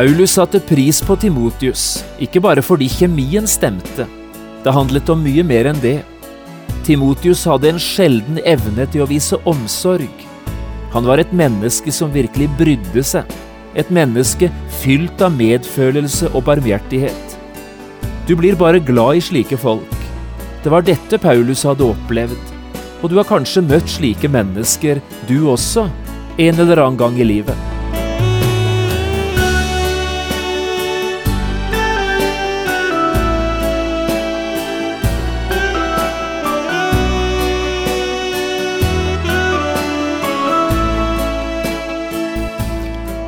Paulus satte pris på Timotius, ikke bare fordi kjemien stemte. Det handlet om mye mer enn det. Timotius hadde en sjelden evne til å vise omsorg. Han var et menneske som virkelig brydde seg. Et menneske fylt av medfølelse og barmhjertighet. Du blir bare glad i slike folk. Det var dette Paulus hadde opplevd. Og du har kanskje møtt slike mennesker, du også, en eller annen gang i livet.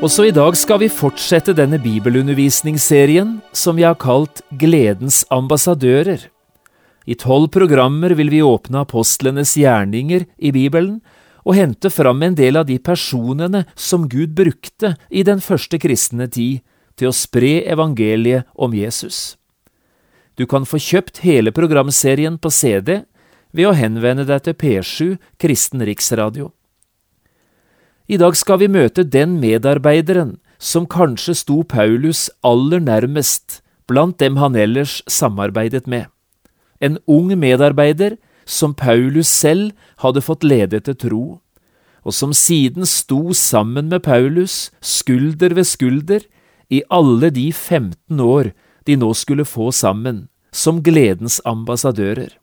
Også i dag skal vi fortsette denne bibelundervisningsserien som vi har kalt Gledens ambassadører. I tolv programmer vil vi åpne apostlenes gjerninger i Bibelen og hente fram en del av de personene som Gud brukte i den første kristne tid til å spre evangeliet om Jesus. Du kan få kjøpt hele programserien på CD ved å henvende deg til P7 Kristen Riksradio. I dag skal vi møte den medarbeideren som kanskje sto Paulus aller nærmest blant dem han ellers samarbeidet med. En ung medarbeider som Paulus selv hadde fått lede til tro, og som siden sto sammen med Paulus skulder ved skulder i alle de 15 år de nå skulle få sammen, som gledens ambassadører.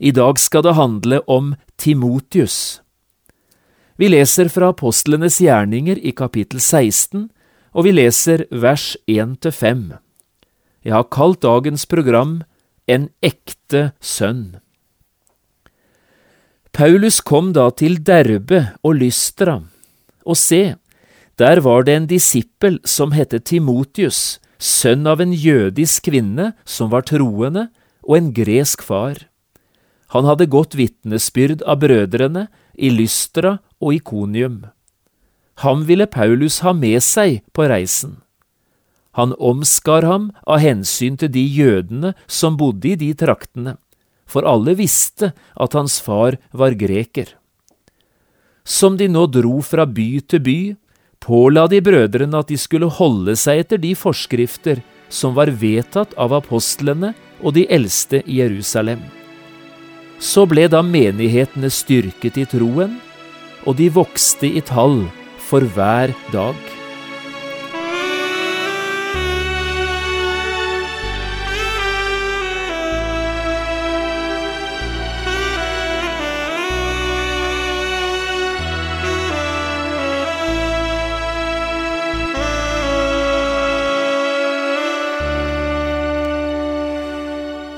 I dag skal det handle om Timotius. Vi leser fra apostlenes gjerninger i kapittel 16, og vi leser vers 1–5. Jeg har kalt dagens program En ekte sønn. Paulus kom da til Derbe og Lystra, og se, der var det en disippel som het Timotius, sønn av en jødisk kvinne som var troende, og en gresk far. Han hadde godt vitnesbyrd av brødrene i Lystra og Ikonium. Ham ville Paulus ha med seg på reisen. Han omskar ham av hensyn til de jødene som bodde i de traktene, for alle visste at hans far var greker. Som de nå dro fra by til by, påla de brødrene at de skulle holde seg etter de forskrifter som var vedtatt av apostlene og de eldste i Jerusalem. Så ble da menighetene styrket i troen, og de vokste i tall for hver dag.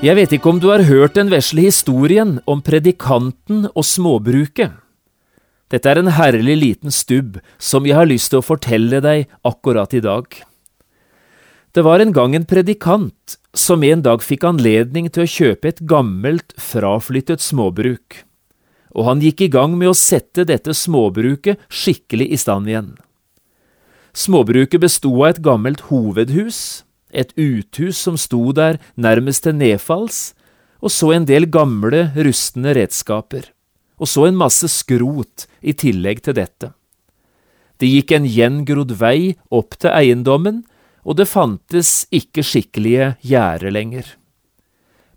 Jeg vet ikke om du har hørt den vesle historien om predikanten og småbruket. Dette er en herlig liten stubb som jeg har lyst til å fortelle deg akkurat i dag. Det var en gang en predikant som en dag fikk anledning til å kjøpe et gammelt, fraflyttet småbruk, og han gikk i gang med å sette dette småbruket skikkelig i stand igjen. Småbruket besto av et gammelt hovedhus, et uthus som sto der nærmest til nedfalls, og så en del gamle, rustne redskaper og så en masse skrot i tillegg til dette. Det gikk en gjengrodd vei opp til eiendommen, og det fantes ikke skikkelige gjerder lenger.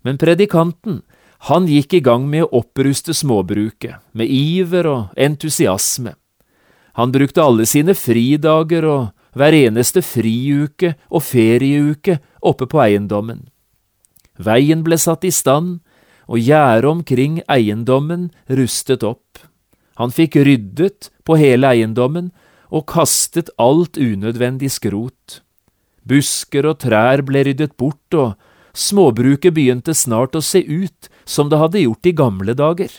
Men predikanten, han gikk i gang med å oppruste småbruket, med iver og entusiasme. Han brukte alle sine fridager og hver eneste friuke og ferieuke oppe på eiendommen. Veien ble satt i stand, og gjerdet omkring eiendommen rustet opp. Han fikk ryddet på hele eiendommen og kastet alt unødvendig skrot. Busker og trær ble ryddet bort, og småbruket begynte snart å se ut som det hadde gjort i gamle dager.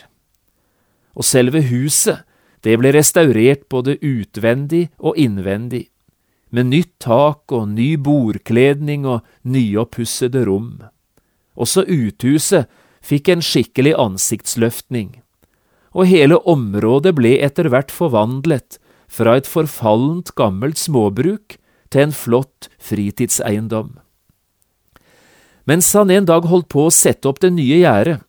Og selve huset, Det ble restaurert både utvendig og innvendig, med nytt tak og ny bordkledning og nyoppussede rom. Også uthuset fikk en skikkelig ansiktsløftning, og hele området ble etter hvert forvandlet fra et forfallent gammelt småbruk til en flott fritidseiendom. Mens han en dag holdt på å sette opp det nye gjerdet,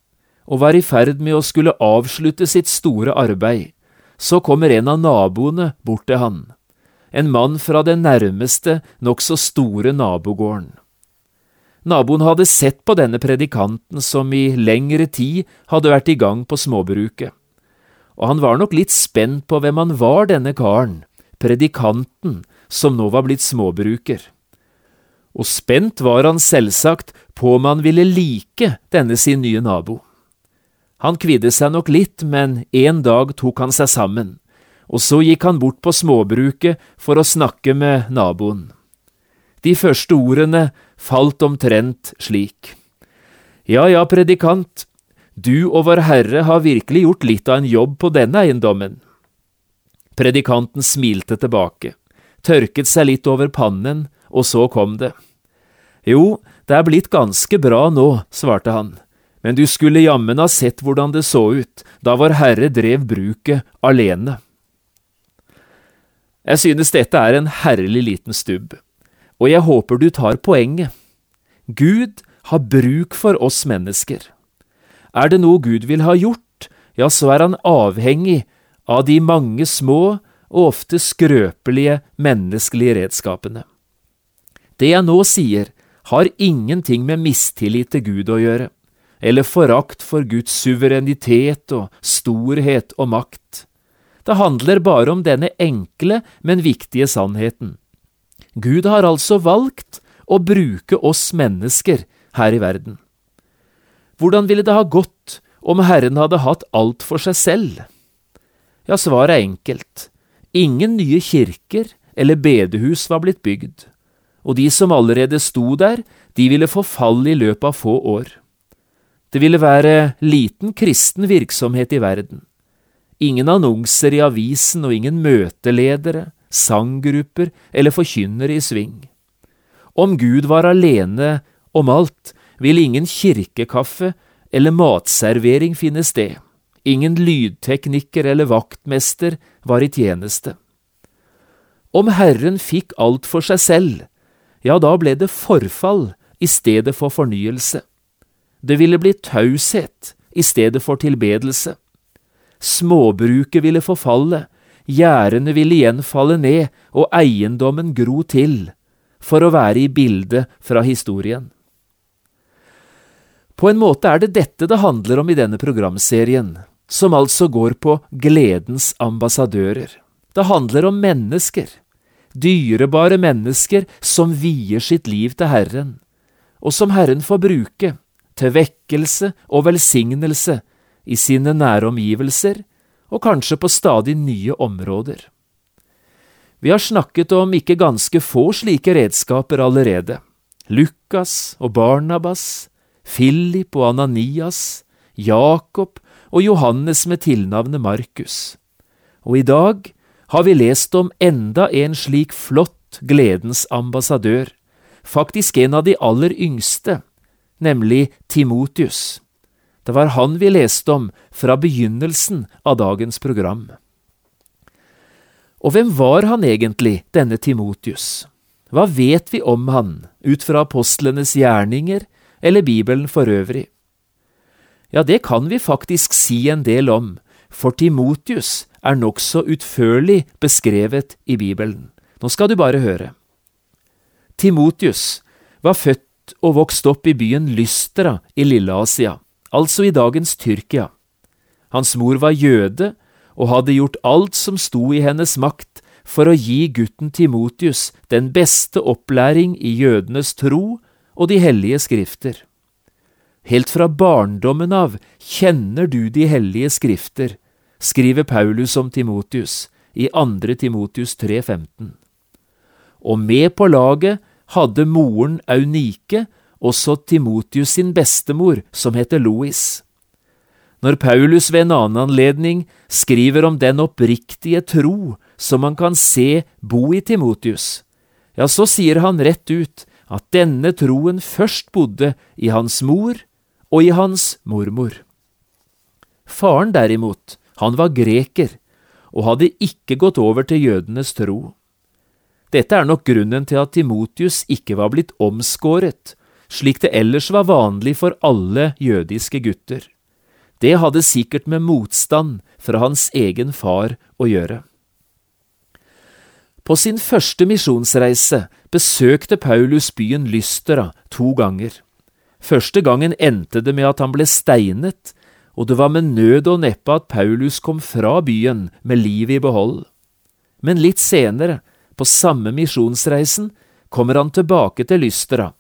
og var i ferd med å skulle avslutte sitt store arbeid, så kommer en av naboene bort til han, en mann fra den nærmeste, nokså store nabogården. Naboen hadde sett på denne predikanten som i lengre tid hadde vært i gang på småbruket, og han var nok litt spent på hvem han var, denne karen, predikanten som nå var blitt småbruker. Og spent var han selvsagt på om han ville like denne sin nye nabo. Han kvidde seg nok litt, men en dag tok han seg sammen, og så gikk han bort på småbruket for å snakke med naboen. De første ordene falt omtrent slik. Ja ja, predikant, du og Vår Herre har virkelig gjort litt av en jobb på denne eiendommen. Predikanten smilte tilbake, tørket seg litt over pannen, og så kom det. Jo, det er blitt ganske bra nå, svarte han, men du skulle jammen ha sett hvordan det så ut da Vår Herre drev bruket alene. Jeg synes dette er en herlig liten stubb, og jeg håper du tar poenget. Gud har bruk for oss mennesker. Er det noe Gud vil ha gjort, ja, så er han avhengig av de mange små og ofte skrøpelige menneskelige redskapene. Det jeg nå sier, har ingenting med mistillit til Gud å gjøre, eller forakt for Guds suverenitet og storhet og makt. Det handler bare om denne enkle, men viktige sannheten. Gud har altså valgt å bruke oss mennesker her i verden. Hvordan ville det ha gått om Herren hadde hatt alt for seg selv? Ja, svaret er enkelt. Ingen nye kirker eller bedehus var blitt bygd, og de som allerede sto der, de ville forfalle i løpet av få år. Det ville være liten kristen virksomhet i verden. Ingen annonser i avisen og ingen møteledere, sanggrupper eller forkynnere i sving. Om Gud var alene om alt, ville ingen kirkekaffe eller matservering finne sted. Ingen lydtekniker eller vaktmester var i tjeneste. Om Herren fikk alt for seg selv, ja, da ble det forfall i stedet for fornyelse. Det ville bli taushet i stedet for tilbedelse. Småbruket ville forfalle, gjerdene vil igjen falle ned og eiendommen gro til, for å være i bildet fra historien. På en måte er det dette det handler om i denne programserien, som altså går på gledens ambassadører. Det handler om mennesker, dyrebare mennesker som vier sitt liv til Herren, og som Herren får bruke til vekkelse og velsignelse i sine nære omgivelser og kanskje på stadig nye områder. Vi har snakket om ikke ganske få slike redskaper allerede. Lukas og Barnabas, Philip og Ananias, Jakob og Johannes med tilnavnet Markus. Og i dag har vi lest om enda en slik flott gledens ambassadør, faktisk en av de aller yngste, nemlig Timotius. Det var han vi leste om fra begynnelsen av dagens program. Og hvem var han egentlig, denne Timotius? Hva vet vi om han, ut fra apostlenes gjerninger eller Bibelen for øvrig? Ja, det kan vi faktisk si en del om, for Timotius er nokså utførlig beskrevet i Bibelen. Nå skal du bare høre. Timotius var født og vokst opp i byen Lystra i Lille-Asia, altså i dagens Tyrkia. Hans mor var jøde og hadde gjort alt som sto i hennes makt for å gi gutten Timotius den beste opplæring i jødenes tro og de hellige skrifter. Helt fra barndommen av kjenner du de hellige skrifter, skriver Paulus om Timotius i 2. Timotius 3,15. Og med på laget hadde moren Aunike også Timotius sin bestemor, som heter Louis. Når Paulus ved en annen anledning skriver om den oppriktige tro som man kan se bo i Timotius, ja, så sier han rett ut at denne troen først bodde i hans mor og i hans mormor. Faren derimot, han var greker og hadde ikke gått over til jødenes tro. Dette er nok grunnen til at Timotius ikke var blitt omskåret, slik det ellers var vanlig for alle jødiske gutter. Det hadde sikkert med motstand fra hans egen far å gjøre. På sin første misjonsreise besøkte Paulus byen Lystera to ganger. Første gangen endte det med at han ble steinet, og det var med nød og neppe at Paulus kom fra byen med livet i behold. Men litt senere, på samme misjonsreisen, kommer han tilbake til Lystera,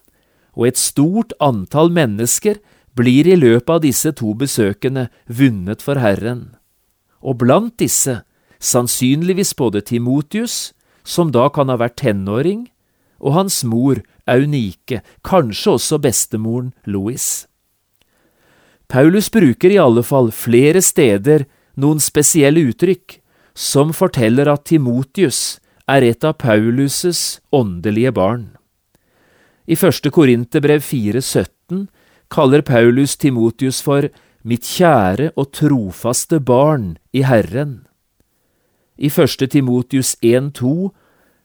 og et stort antall mennesker blir i løpet av disse to besøkene vunnet for Herren. Og blant disse, sannsynligvis både Timotius, som da kan ha vært tenåring, og hans mor, Eunike, kanskje også bestemoren Louis. Paulus bruker i alle fall flere steder noen spesielle uttrykk som forteller at Timotius er et av Paulus' åndelige barn. I første Korinterbrev 4,17 kaller Paulus Timotius for mitt kjære og trofaste barn i Herren. I første Timotius 1,2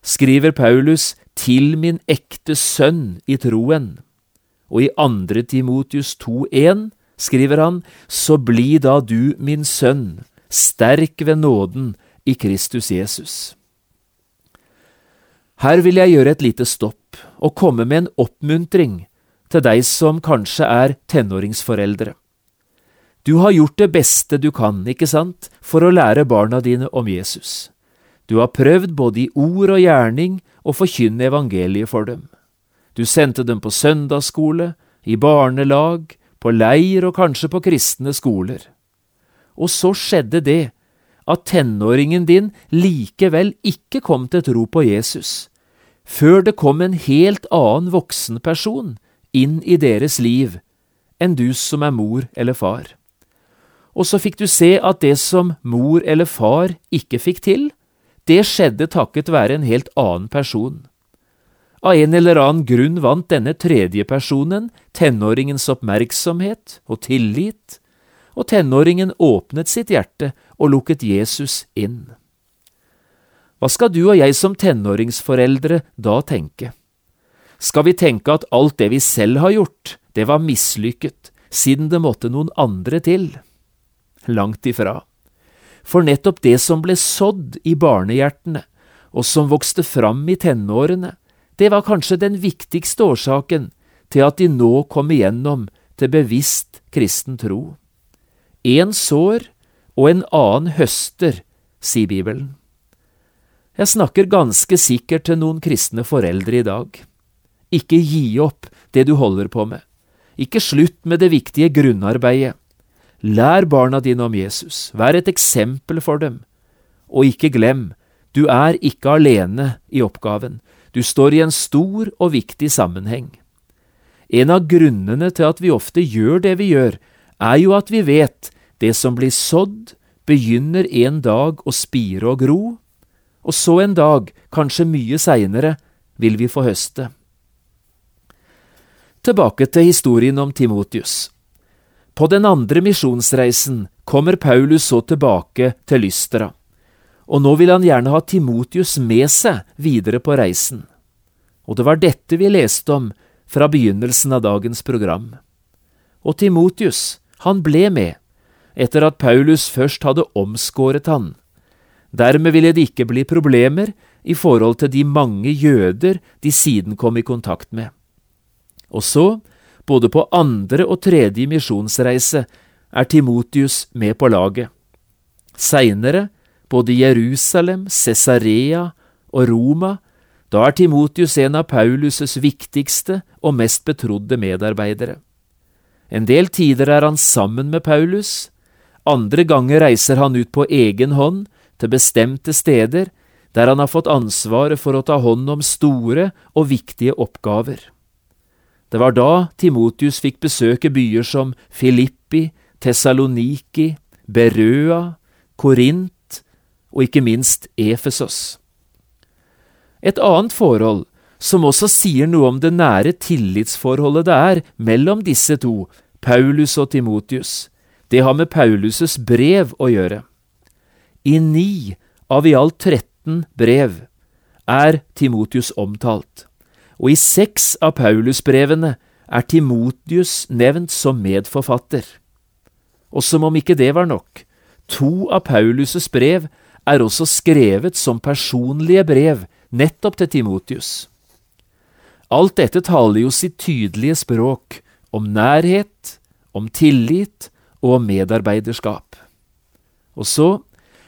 skriver Paulus til min ekte sønn i troen, og i andre Timotius 2,1 skriver han så bli da du, min sønn, sterk ved nåden i Kristus Jesus. Her vil jeg gjøre et lite stopp og komme med en oppmuntring til deg som kanskje er tenåringsforeldre. Du har gjort det beste du kan, ikke sant, for å lære barna dine om Jesus. Du har prøvd både i ord og gjerning å forkynne evangeliet for dem. Du sendte dem på søndagsskole, i barnelag, på leir og kanskje på kristne skoler. Og så skjedde det at tenåringen din likevel ikke kom til tro på Jesus, før det kom en helt annen voksen person inn i deres liv enn du som er mor eller far. Og så fikk du se at det som mor eller far ikke fikk til, det skjedde takket være en helt annen person. Av en eller annen grunn vant denne tredje personen tenåringens oppmerksomhet og tillit, og tenåringen åpnet sitt hjerte og lukket Jesus inn. Hva skal du og jeg som tenåringsforeldre da tenke? skal vi tenke at alt det vi selv har gjort, det var mislykket, siden det måtte noen andre til? Langt ifra. For nettopp det som ble sådd i barnehjertene, og som vokste fram i tenårene, det var kanskje den viktigste årsaken til at de nå kom igjennom til bevisst kristen tro. En sår og en annen høster, sier Bibelen. Jeg snakker ganske sikkert til noen kristne foreldre i dag. Ikke gi opp det du holder på med. Ikke slutt med det viktige grunnarbeidet. Lær barna dine om Jesus, vær et eksempel for dem. Og ikke glem, du er ikke alene i oppgaven, du står i en stor og viktig sammenheng. En av grunnene til at vi ofte gjør det vi gjør, er jo at vi vet det som blir sådd, begynner en dag å spire og gro, og så en dag, kanskje mye seinere, vil vi få høste. Tilbake til historien om Timotius. På den andre misjonsreisen kommer Paulus så tilbake til Lystra, og nå vil han gjerne ha Timotius med seg videre på reisen. Og det var dette vi leste om fra begynnelsen av dagens program. Og Timotius, han ble med, etter at Paulus først hadde omskåret han. Dermed ville det ikke bli problemer i forhold til de mange jøder de siden kom i kontakt med. Og så, både på andre og tredje misjonsreise, er Timotius med på laget. Seinere, både Jerusalem, Cesarea og Roma, da er Timotius en av Paulus' viktigste og mest betrodde medarbeidere. En del tider er han sammen med Paulus, andre ganger reiser han ut på egen hånd til bestemte steder der han har fått ansvaret for å ta hånd om store og viktige oppgaver. Det var da Timotius fikk besøke byer som Filippi, Tessaloniki, Berøa, Korint og ikke minst Efesos. Et annet forhold, som også sier noe om det nære tillitsforholdet det er mellom disse to, Paulus og Timotius, det har med Paulus' brev å gjøre. I ni av i alt 13 brev er Timotius omtalt, og i seks av Paulusbrevene er Timotius nevnt som medforfatter. Og som om ikke det var nok, to av Paulus' brev er også skrevet som personlige brev nettopp til Timotius. Alt dette taler jo sitt tydelige språk om nærhet, om tillit og medarbeiderskap. Og så,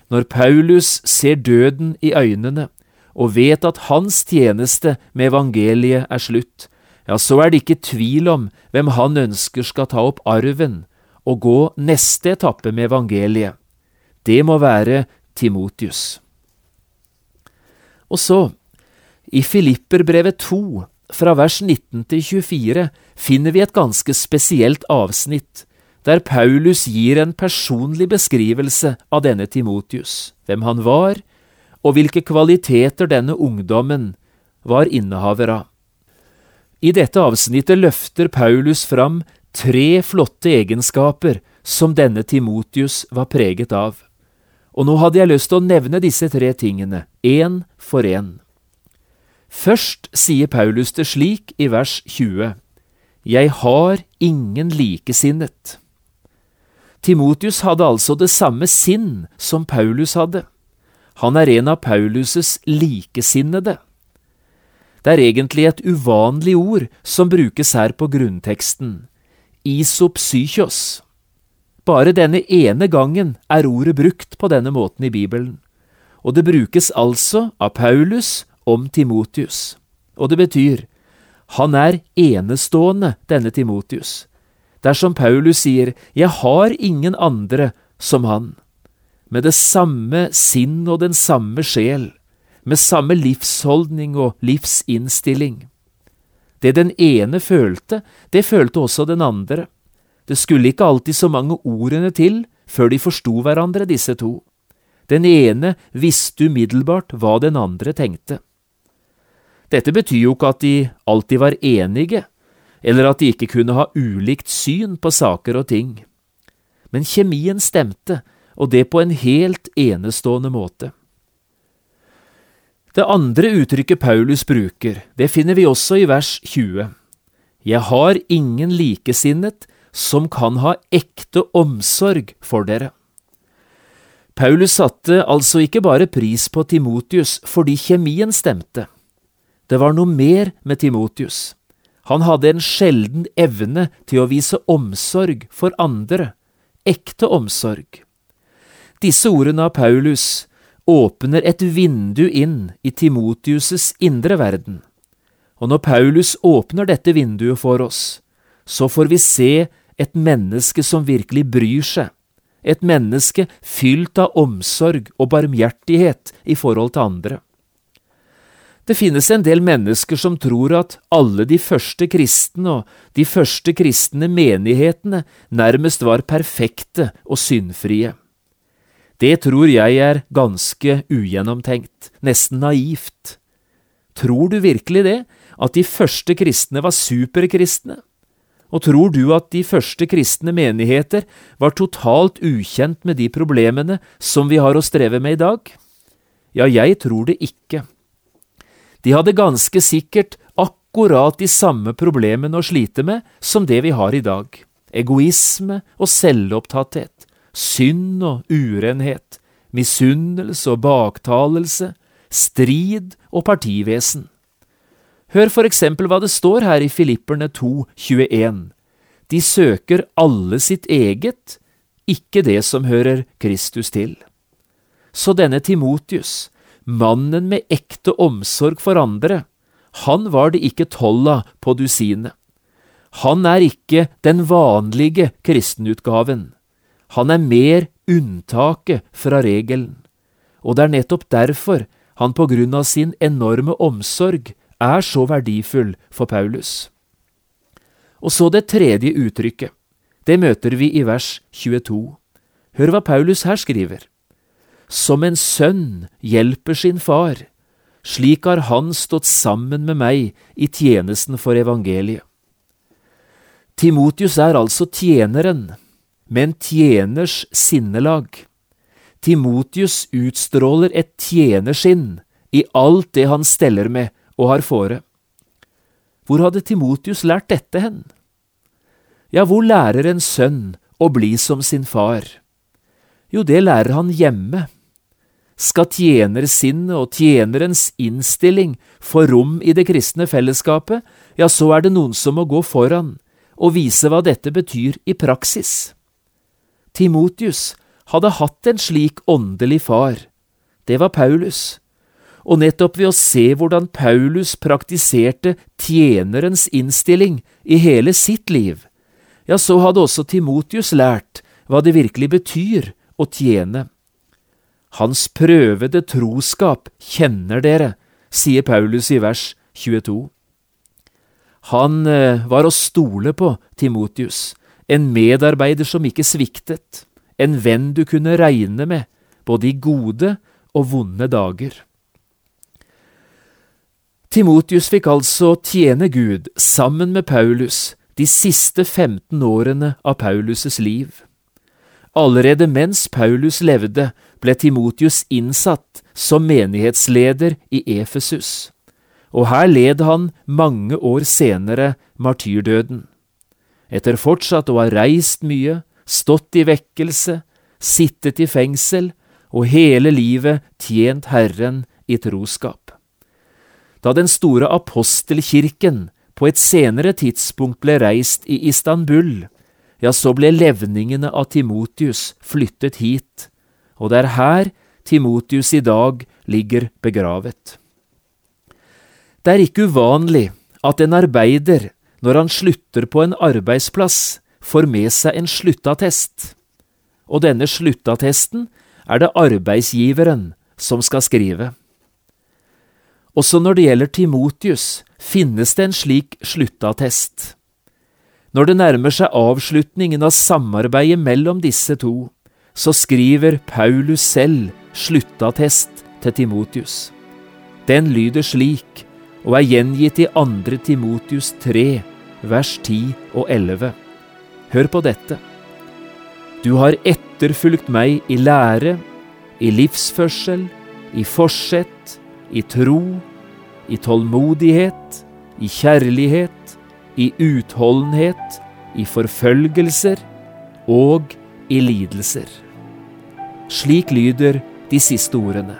når Paulus ser døden i øynene og vet at hans tjeneste med evangeliet er slutt, ja, så er det ikke tvil om hvem han ønsker skal ta opp arven og gå neste etappe med evangeliet. Det må være Timotius. Og så, i Filipperbrevet 2, fra vers 19 til 24, finner vi et ganske spesielt avsnitt, der Paulus gir en personlig beskrivelse av denne Timotius, hvem han var, og hvilke kvaliteter denne ungdommen var innehaver av. I dette avsnittet løfter Paulus fram tre flotte egenskaper som denne Timotius var preget av. Og nå hadde jeg lyst til å nevne disse tre tingene, én for én. Først sier Paulus det slik i vers 20, Jeg har ingen likesinnet. Timotius hadde altså det samme sinn som Paulus hadde. Han er en av Paulus' likesinnede. Det er egentlig et uvanlig ord som brukes her på grunnteksten, isopsykios. Bare denne ene gangen er ordet brukt på denne måten i Bibelen, og det brukes altså av Paulus om Timotius. Og det betyr, han er enestående, denne Timotius. Dersom Paulus sier, jeg har ingen andre som han, med det samme sinn og den samme sjel, med samme livsholdning og livsinnstilling. Det den ene følte, det følte også den andre. Det skulle ikke alltid så mange ordene til før de forsto hverandre, disse to. Den ene visste umiddelbart hva den andre tenkte. Dette betyr jo ikke at de alltid var enige, eller at de ikke kunne ha ulikt syn på saker og ting. Men kjemien stemte, og det på en helt enestående måte. Det andre uttrykket Paulus bruker, det finner vi også i vers 20. Jeg har ingen likesinnet som kan ha ekte omsorg for dere. Paulus satte altså ikke bare pris på Timotius fordi kjemien stemte. Det var noe mer med Timotius. Han hadde en sjelden evne til å vise omsorg for andre, ekte omsorg. Disse ordene av Paulus åpner et vindu inn i Timotius' indre verden. Og når Paulus åpner dette vinduet for oss, så får vi se et menneske som virkelig bryr seg, et menneske fylt av omsorg og barmhjertighet i forhold til andre. Det finnes en del mennesker som tror at alle de første kristne og de første kristne menighetene nærmest var perfekte og syndfrie. Det tror jeg er ganske ugjennomtenkt, nesten naivt. Tror du virkelig det, at de første kristne var superkristne? Og tror du at de første kristne menigheter var totalt ukjent med de problemene som vi har å streve med i dag? Ja, jeg tror det ikke. De hadde ganske sikkert akkurat de samme problemene å slite med som det vi har i dag. Egoisme og selvopptatthet, synd og urenhet, misunnelse og baktalelse, strid og partivesen. Hør for eksempel hva det står her i Filipperne 2, 21. De søker alle sitt eget, ikke det som hører Kristus til. Så denne Timotius, mannen med ekte omsorg for andre, han var det ikke tolv på dusinet. Han er ikke den vanlige kristenutgaven. Han er mer unntaket fra regelen, og det er nettopp derfor han på grunn av sin enorme omsorg er så verdifull for Paulus. Og så det tredje uttrykket. det møter vi i vers 22. Hør hva Paulus her skriver. Som en sønn hjelper sin far, slik har han stått sammen med meg i tjenesten for evangeliet. Timotius er altså tjeneren, med en tjeners sinnelag. Timotius utstråler et tjenersinn i alt det han steller med og har fore. Hvor hadde Timotius lært dette hen? Ja, hvor lærer en sønn å bli som sin far? Jo, det lærer han hjemme. Skal tjenersinnet og tjenerens innstilling få rom i det kristne fellesskapet, ja, så er det noen som må gå foran og vise hva dette betyr i praksis. Timotius hadde hatt en slik åndelig far. Det var Paulus. Og nettopp ved å se hvordan Paulus praktiserte tjenerens innstilling i hele sitt liv, ja, så hadde også Timotius lært hva det virkelig betyr å tjene. Hans prøvede troskap kjenner dere, sier Paulus i vers 22. Han eh, var å stole på, Timotius, en medarbeider som ikke sviktet en venn du kunne regne med, både i gode og vonde dager. Timotius fikk altså tjene Gud sammen med Paulus de siste 15 årene av Paulus' liv. Allerede mens Paulus levde, ble Timotius innsatt som menighetsleder i Efesus, og her led han mange år senere martyrdøden. Etter fortsatt å ha reist mye, stått i vekkelse, sittet i fengsel og hele livet tjent Herren i troskap. Da den store apostelkirken på et senere tidspunkt ble reist i Istanbul, ja, så ble levningene av Timotius flyttet hit, og det er her Timotius i dag ligger begravet. Det er ikke uvanlig at en arbeider, når han slutter på en arbeidsplass, får med seg en sluttattest, og denne sluttattesten er det arbeidsgiveren som skal skrive. Også når det gjelder Timotius, finnes det en slik sluttattest. Når det nærmer seg avslutningen av samarbeidet mellom disse to, så skriver Paulus selv sluttattest til Timotius. Den lyder slik, og er gjengitt i 2. Timotius 3, vers 10 og 11. Hør på dette. Du har etterfulgt meg i lære, i livsførsel, i forsett, i tro, i tålmodighet, i kjærlighet, i utholdenhet, i forfølgelser og i lidelser. Slik lyder de siste ordene.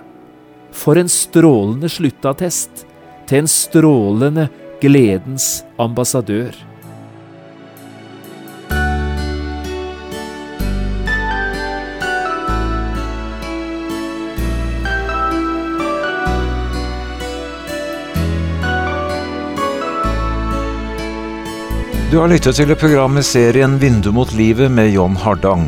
For en strålende sluttattest til en strålende gledens ambassadør. Du har lyttet til programmet serien Vindu mot livet med John Hardang.